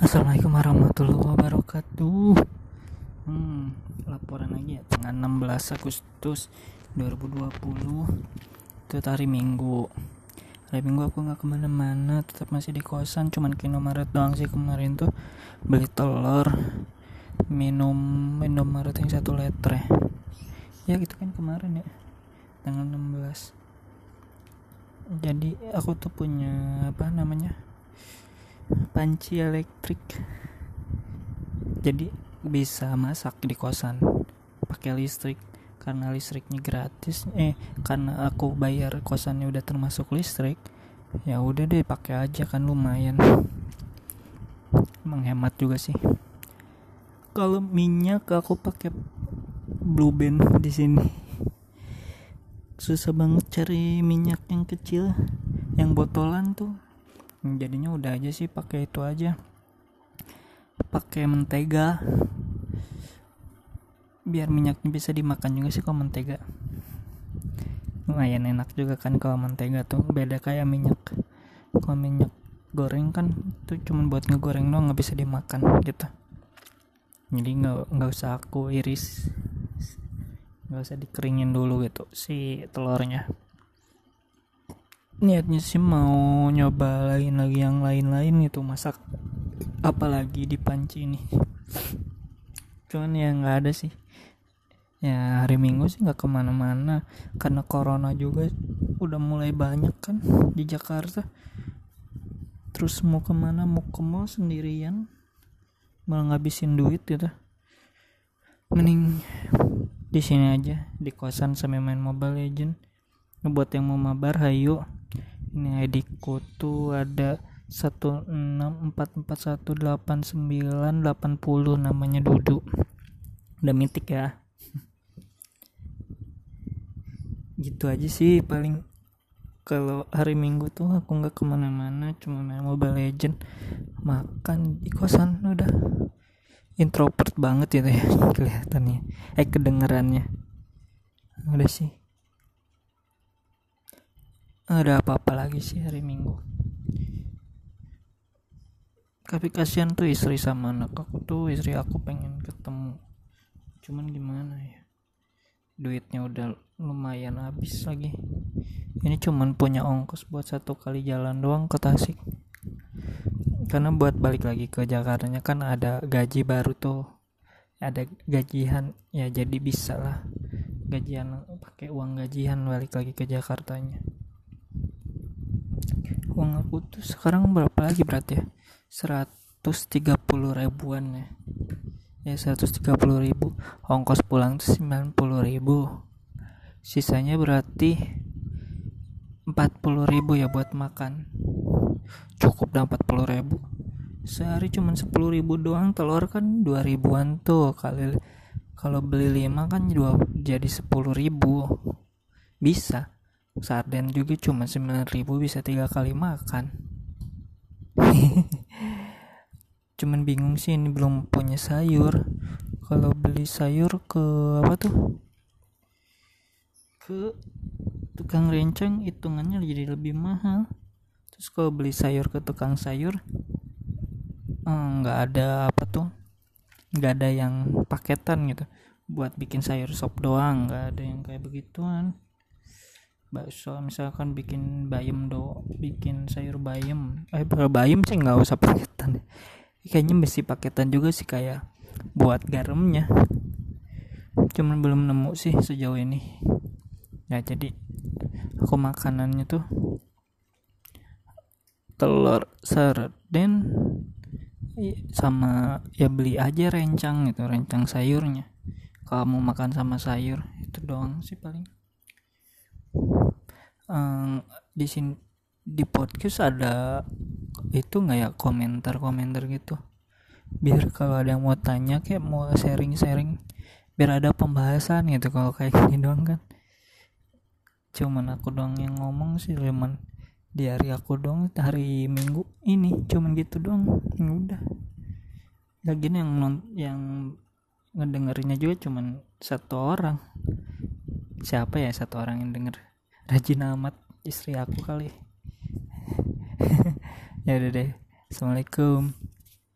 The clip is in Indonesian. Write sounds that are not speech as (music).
Assalamualaikum warahmatullahi wabarakatuh. Hmm, Laporan lagi ya Tanggal 16 Agustus 2020 Itu hari Minggu. Hari Minggu aku gak ke mana-mana Tetap masih di kosan Cuman ke Indomaret doang sih kemarin tuh. Beli telur Minum Indomaret yang satu liter. Ya Ya gitu kan kemarin ya Tanggal 16 Jadi aku tuh punya Apa namanya panci elektrik. Jadi bisa masak di kosan pakai listrik. Karena listriknya gratis eh karena aku bayar kosannya udah termasuk listrik ya udah deh pakai aja kan lumayan. Menghemat juga sih. Kalau minyak aku pakai blue band di sini. Susah banget cari minyak yang kecil yang botolan tuh jadinya udah aja sih pakai itu aja. Pakai mentega. Biar minyaknya bisa dimakan juga sih kalau mentega. Lumayan enak juga kan kalau mentega tuh. Beda kayak minyak. Kalau minyak goreng kan itu cuma buat ngegoreng doang nggak bisa dimakan gitu. Jadi nggak nggak usah aku iris. Nggak usah dikeringin dulu gitu si telurnya niatnya sih mau nyoba lain lagi yang lain-lain itu masak apalagi di panci ini. Cuman ya nggak ada sih. Ya hari minggu sih nggak ke mana-mana karena corona juga udah mulai banyak kan di Jakarta. Terus mau ke mana mau ke mall sendirian malah ngabisin duit gitu. Mending di sini aja di kosan sampai main Mobile Legend ngebuat yang mau mabar hayu ini ID-ku tuh ada 164418980 namanya Dudu. Udah mitik ya. Gitu aja sih paling kalau hari minggu tuh aku nggak ke mana-mana cuma main mobile legend makan di kosan udah. Introvert banget itu ya (laughs) kelihatannya. Eh kedengarannya udah sih ada apa-apa lagi sih hari minggu. Tapi kasihan tuh istri sama anak aku tuh istri aku pengen ketemu. Cuman gimana ya? Duitnya udah lumayan habis lagi. Ini cuman punya ongkos buat satu kali jalan doang ke Tasik. Karena buat balik lagi ke Jakarta kan ada gaji baru tuh. Ada gajian ya jadi bisa lah. Gajian pakai uang gajian balik lagi ke Jakartanya uang aku tuh sekarang berapa lagi berarti ya? 130 ribuan ya. Ya 130 ribu. Ongkos pulang tuh 90 ribu. Sisanya berarti 40 ribu ya buat makan. Cukup dah 40 ribu. Sehari cuma 10 ribu doang telur kan 2 ribuan tuh. Kali kalau beli 5 kan jadi 10 ribu. Bisa sarden juga cuma 9000 bisa tiga kali makan. (laughs) Cuman bingung sih ini belum punya sayur. Kalau beli sayur ke apa tuh? Ke tukang renceng hitungannya jadi lebih mahal. Terus kalau beli sayur ke tukang sayur eh, nggak eh, ada apa tuh? Nggak ada yang paketan gitu. Buat bikin sayur sop doang nggak ada yang kayak begituan bakso misalkan bikin bayam do bikin sayur bayam. Eh bayam sih nggak usah paketan. Kayaknya mesti paketan juga sih kayak buat garamnya. Cuman belum nemu sih sejauh ini. Ya jadi aku makanannya tuh telur sarden sama ya beli aja rencang gitu rencang sayurnya. Kalau mau makan sama sayur itu doang sih paling um, di sini di podcast ada itu nggak ya komentar-komentar gitu? Biar kalau ada yang mau tanya kayak mau sharing-sharing biar ada pembahasan gitu kalau kayak gini doang kan. Cuman aku doang yang ngomong sih cuman di hari aku dong hari minggu ini cuman gitu doang ya udah. Lagi yang non yang ngedengerinnya juga cuman satu orang siapa ya satu orang yang denger? Rajin amat istri aku kali. (laughs) Ya udah deh. Assalamualaikum